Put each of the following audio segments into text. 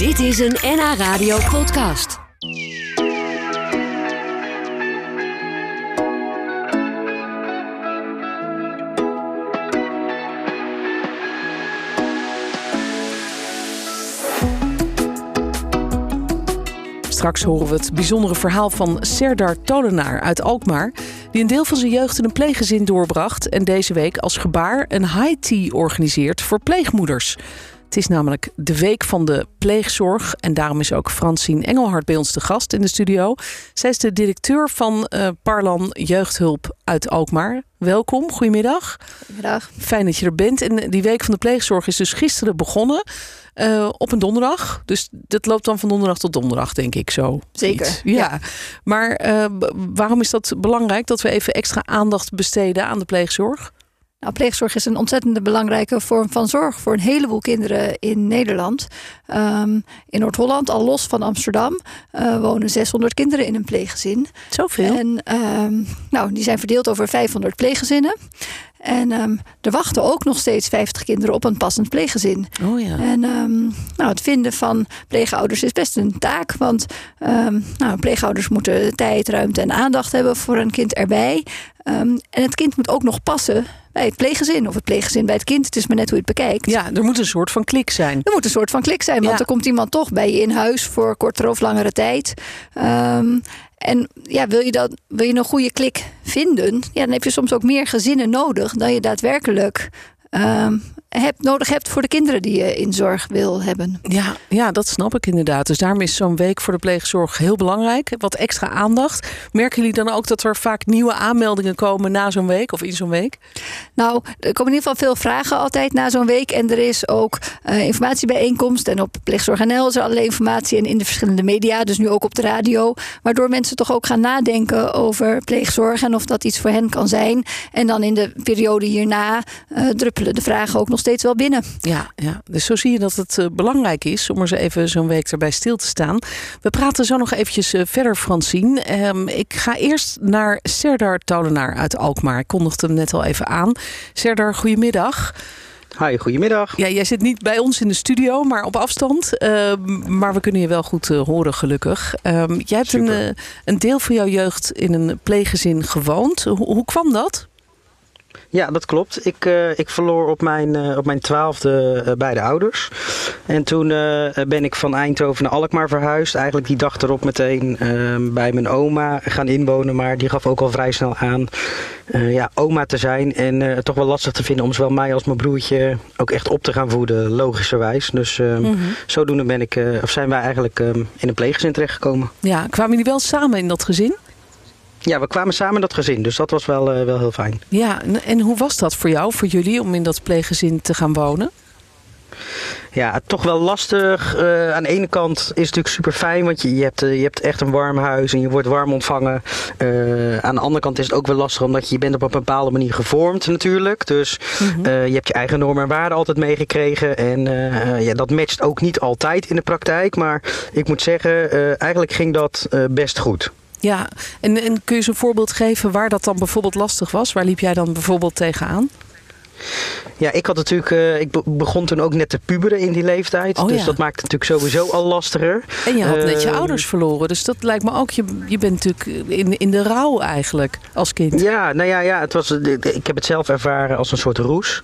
Dit is een NH Radio podcast. Straks horen we het bijzondere verhaal van Serdar Tolenaar uit Alkmaar... die een deel van zijn jeugd in een pleeggezin doorbracht... en deze week als gebaar een high tea organiseert voor pleegmoeders. Het is namelijk de week van de pleegzorg. En daarom is ook Francine Engelhard bij ons de gast in de studio. Zij is de directeur van uh, Parlan Jeugdhulp uit Alkmaar. Welkom, goedemiddag. Goedemiddag. Fijn dat je er bent. En die week van de pleegzorg is dus gisteren begonnen. Uh, op een donderdag. Dus dat loopt dan van donderdag tot donderdag, denk ik zo. Zeker. Ja. ja. Maar uh, waarom is dat belangrijk dat we even extra aandacht besteden aan de pleegzorg? Nou, pleegzorg is een ontzettend belangrijke vorm van zorg voor een heleboel kinderen in Nederland. Um, in Noord-Holland, al los van Amsterdam, uh, wonen 600 kinderen in een pleeggezin. Zoveel? En um, nou, die zijn verdeeld over 500 pleeggezinnen. En um, er wachten ook nog steeds 50 kinderen op een passend pleeggezin. Oh ja. En um, nou, het vinden van pleegouders is best een taak. Want um, nou, pleegouders moeten tijd, ruimte en aandacht hebben voor een kind erbij. en het kind moet ook nog passen bij het pleeggezin of het pleeggezin bij het kind. Het is maar net hoe je het bekijkt. Ja, er moet een soort van klik zijn. Er moet een soort van klik zijn, want Ja. er komt iemand toch bij je in huis voor kortere of langere tijd. Um, en ja, wil je, dat, wil je een goede klik vinden, ja, dan heb je soms ook meer gezinnen nodig dan je daadwerkelijk um, hebt, nodig hebt voor de kinderen die je in zorg wil hebben. Ja, ja, dat snap ik inderdaad. Dus daarom is zo'n week voor de pleegzorg heel belangrijk. Wat extra aandacht. Merken jullie dan ook dat er vaak nieuwe aanmeldingen komen na zo'n week of in zo'n week? Nou, er komen in ieder geval veel vragen altijd na zo'n week. En er is ook uh, informatiebijeenkomst. En op Pleegzorg NL is er allerlei informatie. En in de verschillende media, dus nu ook op de radio. Waardoor mensen toch ook gaan nadenken over pleegzorg. En of dat iets voor hen kan zijn. En dan in de periode hierna uh, druppelen de vragen ook nog steeds wel binnen. Ja, ja. dus zo zie je dat het uh, belangrijk is om er zo even zo'n week erbij stil te staan. We praten zo nog eventjes uh, verder, Francine. Um, ik ga eerst naar Serdar Tolenaar uit Alkmaar. Ik kondigde hem net al even aan. Serdar, goedemiddag. Hi, goedemiddag. Ja, jij zit niet bij ons in de studio, maar op afstand. Uh, maar we kunnen je wel goed uh, horen, gelukkig. Um, jij hebt een, uh, een, deel van jouw jeugd in een pleeggezin gewoond. Hoe, hoe kwam dat? Ja, dat klopt. Ik, uh, ik verloor op mijn, uh, op mijn twaalfde uh, beide ouders. En toen ben ik van Eindhoven naar Alkmaar verhuisd. Eigenlijk die dag erop meteen ehm, bij mijn oma gaan inwonen. Maar die gaf ook al vrij snel aan ja, oma te zijn. En het toch wel lastig te vinden om zowel mij als mijn broertje ook echt op te gaan voeden, logischerwijs. Dus mm -hmm. zodoende ben ik, of zijn wij eigenlijk um, in een pleeggezin terechtgekomen. Ja, kwamen jullie wel samen in dat gezin? Ja, we kwamen samen in dat gezin, dus dat was wel, uh, wel heel fijn. Ja, en hoe was dat voor jou, voor jullie, om in dat pleeggezin te gaan wonen? Ja, toch wel lastig. Uh, aan de ene kant is het natuurlijk super fijn, want je, je, hebt, uh, je hebt echt een warm huis en je wordt warm ontvangen. Uh, aan de andere kant is het ook wel lastig, omdat je, je bent op een bepaalde manier gevormd natuurlijk. Dus mm -hmm. je hebt je eigen normen en waarden altijd meegekregen. En ja, dat matcht ook niet altijd in de praktijk. Maar ik moet zeggen, eigenlijk ging dat best goed. Ja, en, en kun je eens een voorbeeld geven waar dat dan bijvoorbeeld lastig was? Waar liep jij dan bijvoorbeeld tegenaan? Ja, ik had natuurlijk, uh, ik begon toen ook net te puberen in die leeftijd. Oh, dus ja. dat maakte natuurlijk sowieso al lastiger. En je had uh, net je ouders verloren. Dus dat lijkt me ook, je, je bent natuurlijk in, in de rouw eigenlijk als kind. Ja, nou ja, ja het was, ik heb het zelf ervaren als een soort roes.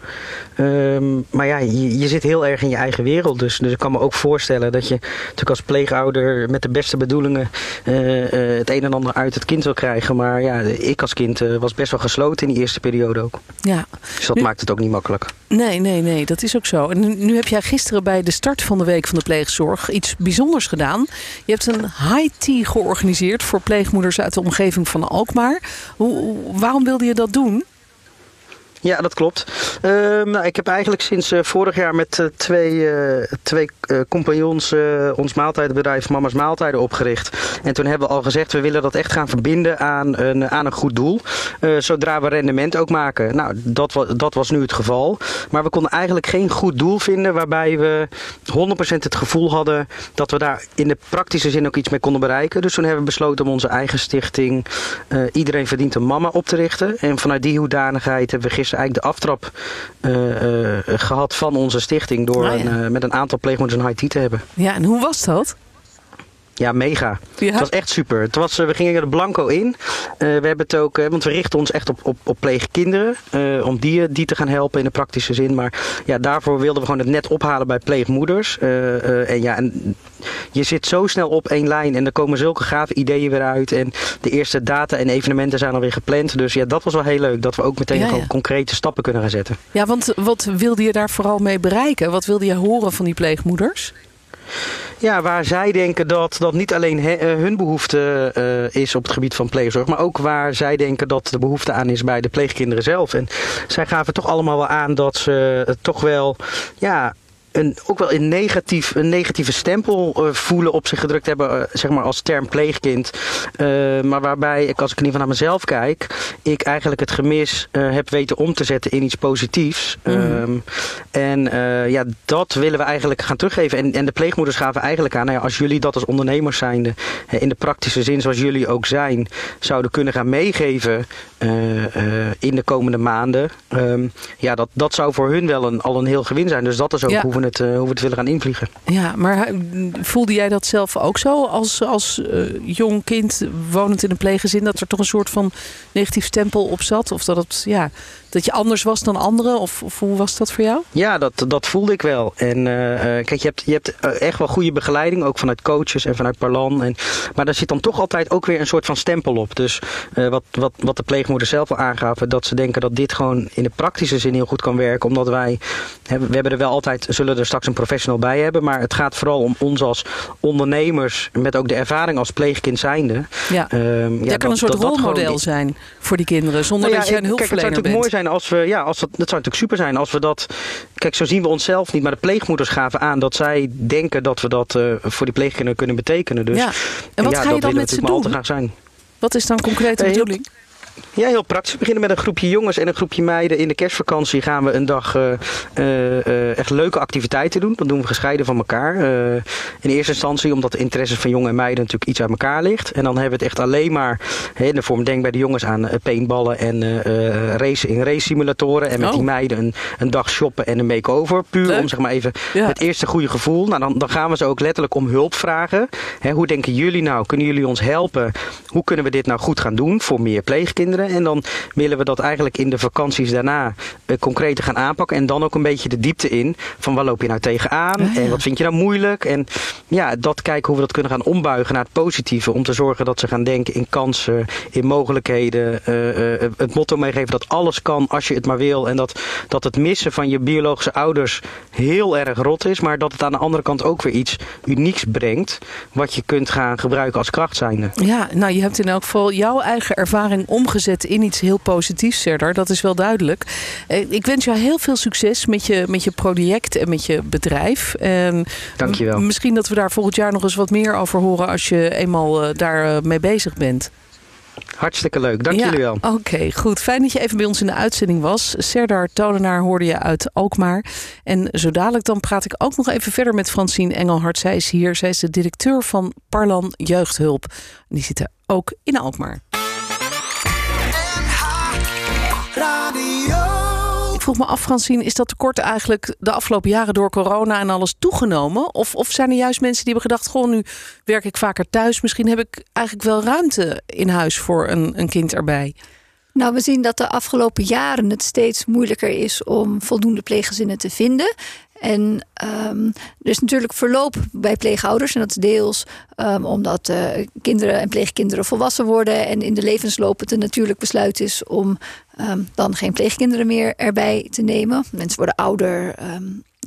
Um, maar ja, je, je, zit heel erg in je eigen wereld. Dus, dus ik kan me ook voorstellen dat je natuurlijk als pleegouder met de beste bedoelingen uh, het een en ander uit het kind wil krijgen. Maar ja, ik als kind was best wel gesloten in die eerste periode ook. Ja. Dus dat nu, maakt het ook niet makkelijk. Nee, nee, nee, dat is ook zo. En nu, nu, heb jij gisteren bij de start van de Week van de Pleegzorg iets bijzonders gedaan. Je hebt een high tea georganiseerd voor pleegmoeders uit de omgeving van Alkmaar. Hoe, waarom wilde je dat doen? Ja, dat klopt. Uh, nou, ik heb eigenlijk sinds uh, vorig jaar met uh, twee, uh, twee compagnons ons maaltijdenbedrijf Mama's Maaltijden opgericht. En toen hebben we al gezegd, we willen dat echt gaan verbinden aan een, aan een goed doel. zodra we rendement ook maken. Nou, dat, dat was nu het geval. Maar we konden eigenlijk geen goed doel vinden waarbij we 100% het gevoel hadden dat we daar in de praktische zin ook iets mee konden bereiken. Dus toen hebben we besloten om onze eigen stichting Iedereen Verdient een Mama op te richten. En vanuit die hoedanigheid hebben we gisteren eigenlijk de aftrap gehad van onze stichting door Ah, ja. een, met een aantal pleegmoeders een IT te hebben. Ja, en hoe was dat? Ja, mega. Ja. Het was echt super. Het was, eh, we gingen er blanco in. Eh, we hebben het ook, eh, want we richten ons echt op, op, op pleegkinderen. om die, die te gaan helpen in de praktische zin. Maar ja, daarvoor wilden we gewoon het net ophalen bij pleegmoeders. En ja, en je zit zo snel op één lijn. En er komen zulke gave ideeën weer uit. En de eerste data en evenementen zijn alweer gepland. Dus ja, dat was wel heel leuk. Dat we ook meteen ja. concrete stappen kunnen gaan zetten. Ja, want wat wilde je daar vooral mee bereiken? Wat wilde je horen van die pleegmoeders? Ja, waar zij denken dat dat niet alleen eh, hun behoefte eh, is op het gebied van pleegzorg, maar ook waar zij denken dat de behoefte aan is bij de pleegkinderen zelf. En zij gaven toch allemaal wel aan dat ze het toch wel, ja. Een, ook wel een, negatief, een negatieve stempel eh, voelen op zich gedrukt hebben, eh, zeg maar als term pleegkind. Eh, maar waarbij ik, als ik in ieder geval naar mezelf kijk, ik eigenlijk het gemis heb weten om te zetten in iets positiefs. Ehm, en ja, dat willen we eigenlijk gaan teruggeven. En, en de pleegmoeders gaven eigenlijk aan, nou ja, als jullie dat als ondernemers zijnde, in de praktische zin zoals jullie ook zijn, zouden kunnen gaan meegeven in de komende maanden. ehm, ja, dat, dat zou voor hun wel een, al een heel gewin zijn. Dus dat is ook Ja. hoe, we het, eh, hoe we het willen gaan invliegen. Ja, maar eh, voelde jij dat zelf ook zo als, als eh, jong kind wonend in een pleeggezin? Dat er toch een soort van negatief stempel op zat? Of dat, het, ja, dat je anders was dan anderen? Of, of hoe was dat voor jou? Ja, dat, dat voelde ik wel. En eh, eh, kijk, je hebt, je hebt eh, echt wel goede begeleiding, ook vanuit coaches en vanuit Parlan. En, maar daar zit dan toch altijd ook weer een soort van stempel op. Dus wat, wat, wat de pleegmoeders zelf al aangaven, dat ze denken dat dit gewoon in de praktische zin heel goed kan werken. Omdat wij, we hebben er wel altijd, zullen er straks een professional bij hebben. Maar het gaat vooral om ons als ondernemers, met ook de ervaring als pleegkind zijnde. Ja, Ehm, ja, dat- kan een soort dat rolmodel zijn voor die kinderen. Zonder nou dat jij een ik- kijk, het zou hulpverlener natuurlijk bent. mooi zijn als we, ja, als dat, dat zou natuurlijk super zijn als we dat. Kijk, zo zien we onszelf niet, maar de pleegmoeders gaven aan dat zij denken dat we dat eh, voor die pleegkinderen kunnen betekenen. Dus ja. En wat ja, ga je dan met ze doen? graag zijn. Wat is dan concreet de Eh, bedoeling? Ja, heel praktisch. We beginnen met een groepje jongens en een groepje meiden. In de kerstvakantie gaan we een dag eh, eh, eh, echt leuke activiteiten doen. Dat doen we gescheiden van elkaar. In eerste instantie omdat de interesses van jongen en meiden natuurlijk iets uit elkaar ligt. En dan hebben we het echt alleen maar hè, in de vorm denk bij de jongens aan paintballen en racen in race simulatoren. En met Oh. die meiden een, een dag shoppen en een make-over. Puur Leuk. om zeg maar even Ja. het eerste goede gevoel. Nou, dan, dan gaan we ze ook letterlijk om hulp vragen. Hè, hoe denken jullie nou? Kunnen jullie ons helpen? Hoe kunnen we dit nou goed gaan doen voor meer pleegkinderen? En dan willen we dat eigenlijk in de vakanties daarna eh, concreet gaan aanpakken. En dan ook een beetje de diepte in van waar loop je nou tegenaan? Ah, ja. En wat vind je nou moeilijk? En ja, dat kijken hoe we dat kunnen gaan ombuigen naar het positieve. Om te zorgen dat ze gaan denken in kansen, in mogelijkheden. eh, eh, het motto meegeven dat alles kan als je het maar wil. En dat, dat het missen van je biologische ouders heel erg rot is. Maar dat het aan de andere kant ook weer iets unieks brengt. Wat je kunt gaan gebruiken als kracht zijnde. Ja, nou je hebt in elk geval jouw eigen ervaring omgezet in iets heel positiefs, Serdar. Dat is wel duidelijk. Eh, Ik wens jou heel veel succes met je, met je project en met je bedrijf. En Dankjewel. m- Misschien dat we daar volgend jaar nog eens wat meer over horen als je eenmaal eh, daar eh, mee bezig bent. Hartstikke leuk. Dank jullie wel. Oké, goed. Fijn dat je even bij ons in de uitzending was. Serdar Tolenaar hoorde je uit Alkmaar. En zo dadelijk dan praat ik ook nog even verder met Francine Engelhard. Zij is hier. Zij is de directeur van Parlan Jeugdhulp. En die zitten ook in Alkmaar. Vroeg me af, Francine, is dat tekort eigenlijk de afgelopen jaren door corona en alles toegenomen? Of, of zijn er juist mensen die hebben gedacht, goh, nu werk ik vaker thuis. Misschien heb ik eigenlijk wel ruimte in huis voor een, een kind erbij. Nou, we zien dat de afgelopen jaren het steeds moeilijker is om voldoende pleeggezinnen te vinden. En ehm, er is natuurlijk verloop bij pleegouders. En dat is deels ehm, omdat eh, kinderen en pleegkinderen volwassen worden. En in de levensloop het een natuurlijk besluit is om ehm, dan geen pleegkinderen meer erbij te nemen. Mensen worden ouder. ehm,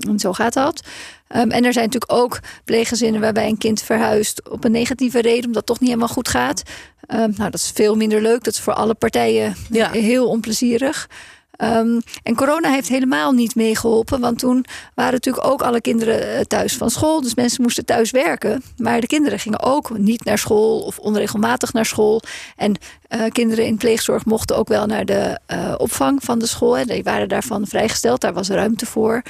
en zo gaat dat. Ehm, en er zijn natuurlijk ook pleeggezinnen waarbij een kind verhuist op een negatieve reden, omdat het toch niet helemaal goed gaat. Ehm, nou, dat is veel minder leuk. Dat is voor alle partijen Ja. heel onplezierig. Ehm, en corona heeft helemaal niet meegeholpen, want toen waren natuurlijk ook alle kinderen eh, thuis van school. Dus mensen moesten thuis werken. Maar de kinderen gingen ook niet naar school of onregelmatig naar school. En eh, kinderen in pleegzorg mochten ook wel naar de eh, opvang van de school. En die waren daarvan vrijgesteld, daar was ruimte voor.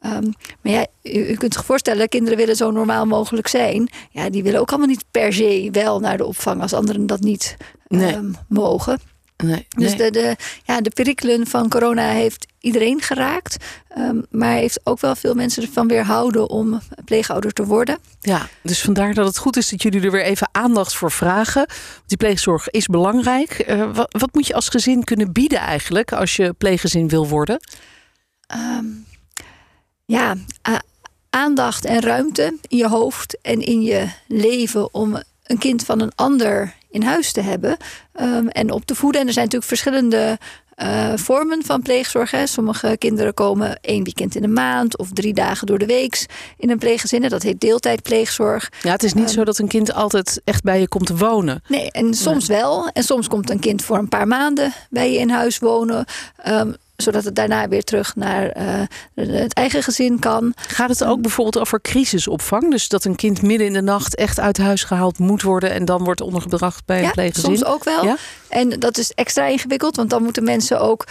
Ehm, maar ja, u, u kunt zich voorstellen, kinderen willen zo normaal mogelijk zijn. Ja, die willen ook allemaal niet per se wel naar de opvang als anderen dat niet Nee. ehm, mogen. Nee, Dus nee. de, de, ja, de perikelen van corona heeft iedereen geraakt. ehm, maar heeft ook wel veel mensen ervan weerhouden om pleegouder te worden. Ja, dus vandaar dat het goed is dat jullie er weer even aandacht voor vragen. Die pleegzorg is belangrijk. Eh, wat, wat moet je als gezin kunnen bieden eigenlijk als je pleeggezin wil worden? Ehm, ja, aandacht en ruimte in je hoofd en in je leven om een kind van een ander in huis te hebben ehm, en op te voeden. En er zijn natuurlijk verschillende eh, vormen van pleegzorg. Hè. Sommige kinderen komen één weekend in de maand of drie dagen door de week in een pleeggezin. Dat heet deeltijdpleegzorg. Ja, het is niet Ehm. zo dat een kind altijd echt bij je komt wonen. Nee, en soms wel. En soms komt een kind voor een paar maanden bij je in huis wonen. ehm, zodat het daarna weer terug naar eh, het eigen gezin kan. Gaat het ook bijvoorbeeld over crisisopvang? Dus dat een kind midden in de nacht echt uit huis gehaald moet worden en dan wordt ondergebracht bij een Ja, pleeggezin? soms ook wel. Ja? En dat is extra ingewikkeld, want dan moeten mensen ook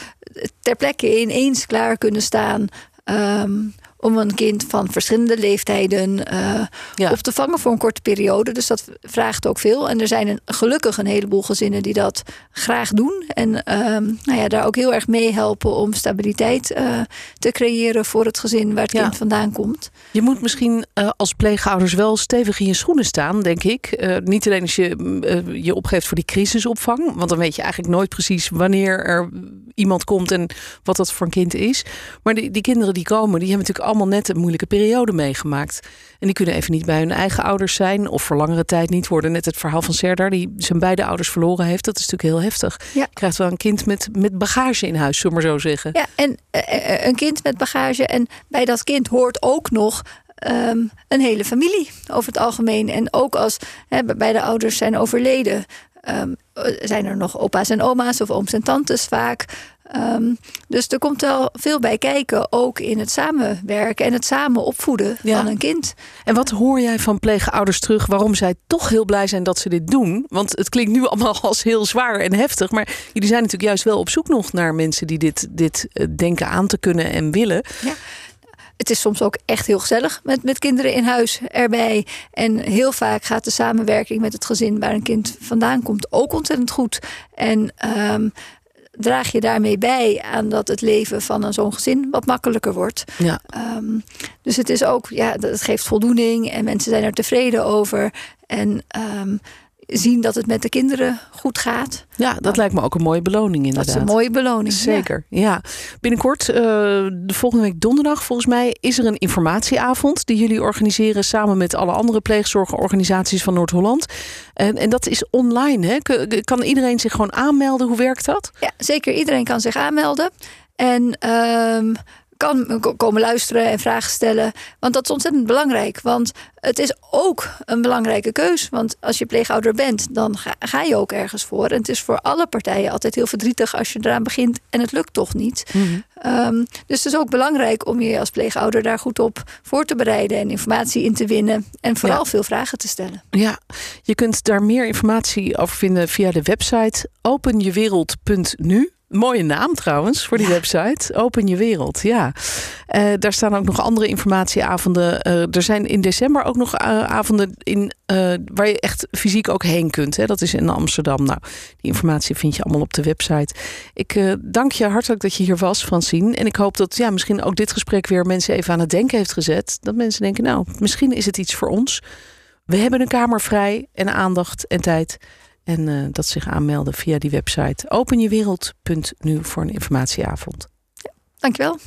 ter plekke ineens klaar kunnen staan. ehm, om een kind van verschillende leeftijden eh, Ja. op te vangen voor een korte periode. Dus dat vraagt ook veel. En er zijn een, gelukkig een heleboel gezinnen die dat graag doen. En ehm, nou ja, daar ook heel erg mee helpen om stabiliteit eh, te creëren voor het gezin waar het Ja. kind vandaan komt. Je moet misschien eh, als pleegouders wel stevig in je schoenen staan, denk ik. Niet alleen als je mm, je opgeeft voor die crisisopvang, want dan weet je eigenlijk nooit precies wanneer er iemand komt en wat dat voor een kind is. Maar die, die kinderen die komen, die hebben natuurlijk allemaal net een moeilijke periode meegemaakt. En die kunnen even niet bij hun eigen ouders zijn of voor langere tijd niet worden. Net het verhaal van Serdar, die zijn beide ouders verloren heeft. Dat is natuurlijk heel heftig. Ja. Je krijgt wel een kind met, met bagage in huis, zullen we maar zo zeggen. Ja, en eh, eh, een kind met bagage. En bij dat kind hoort ook nog ehm, een hele familie over het algemeen. En ook als beide ouders zijn overleden, ehm, eh, zijn er nog opa's en oma's of ooms en tantes vaak. Ehm, dus er komt wel veel bij kijken, ook in het samenwerken en het samen opvoeden Ja. van een kind. En wat hoor jij van pleegouders terug waarom zij toch heel blij zijn dat ze dit doen? Want het klinkt nu allemaal als heel zwaar en heftig. Maar jullie zijn natuurlijk juist wel op zoek nog naar mensen die dit, dit eh, denken aan te kunnen en willen. Het is soms ook echt heel gezellig met, met kinderen in huis erbij. En heel vaak gaat de samenwerking met het gezin waar een kind vandaan komt ook ontzettend goed. En ehm, draag je daarmee bij aan dat het leven van een zo'n gezin wat makkelijker wordt. Ja. Ehm, dus het is ook, ja, dat- het geeft voldoening en mensen zijn er tevreden over. En ehm, zien dat het met de kinderen goed gaat. Ja, dat lijkt me ook een mooie beloning Dat inderdaad. is een mooie beloning. Zeker, ja. Binnenkort, eh, de volgende week donderdag volgens mij, is er een informatieavond die jullie organiseren samen met alle andere pleegzorgorganisaties van Noord-Holland. En, en dat is online, hè? Kan iedereen zich gewoon aanmelden? Hoe werkt dat? Ja, zeker. Iedereen kan zich aanmelden. En ehm, kan ko- komen luisteren en vragen stellen. Want dat is ontzettend belangrijk. Want het is ook een belangrijke keus. Want als je pleegouder bent, dan ga, ga je ook ergens voor. En het is voor alle partijen altijd heel verdrietig als je eraan begint en het lukt toch niet. Ehm, dus het is ook belangrijk om je als pleegouder daar goed op voor te bereiden en informatie in te winnen. En vooral Ja. veel vragen te stellen. Ja, je kunt daar meer informatie over vinden via de website openjewereld.nu. Mooie naam trouwens voor die website. Open je wereld, ja. Eh, daar staan ook nog andere informatieavonden. Eh, er zijn in december ook nog eh, avonden in, waar je echt fysiek ook heen kunt. Hè. Dat is in Amsterdam. Nou, die informatie vind je allemaal op de website. Ik dank je hartelijk dat je hier was, Francine. En ik hoop dat ja, misschien ook dit gesprek weer mensen even aan het denken heeft gezet. Dat mensen denken, nou, misschien is het iets voor ons. We hebben een kamer vrij en aandacht en tijd. En eh, dat zich aanmelden via die website openjewereld.nu voor een informatieavond. Dankjewel.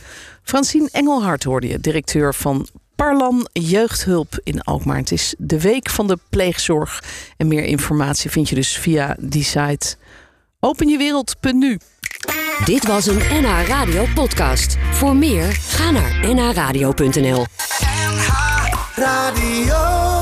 Francine Engelhard hoorde je, directeur van Parlan Jeugdhulp in Alkmaar. Het is de week van de pleegzorg. En meer informatie vind je dus via die site openjewereld.nu. Dit was een NH Radio podcast. Voor meer, ga naar nhradio.nl. Radio.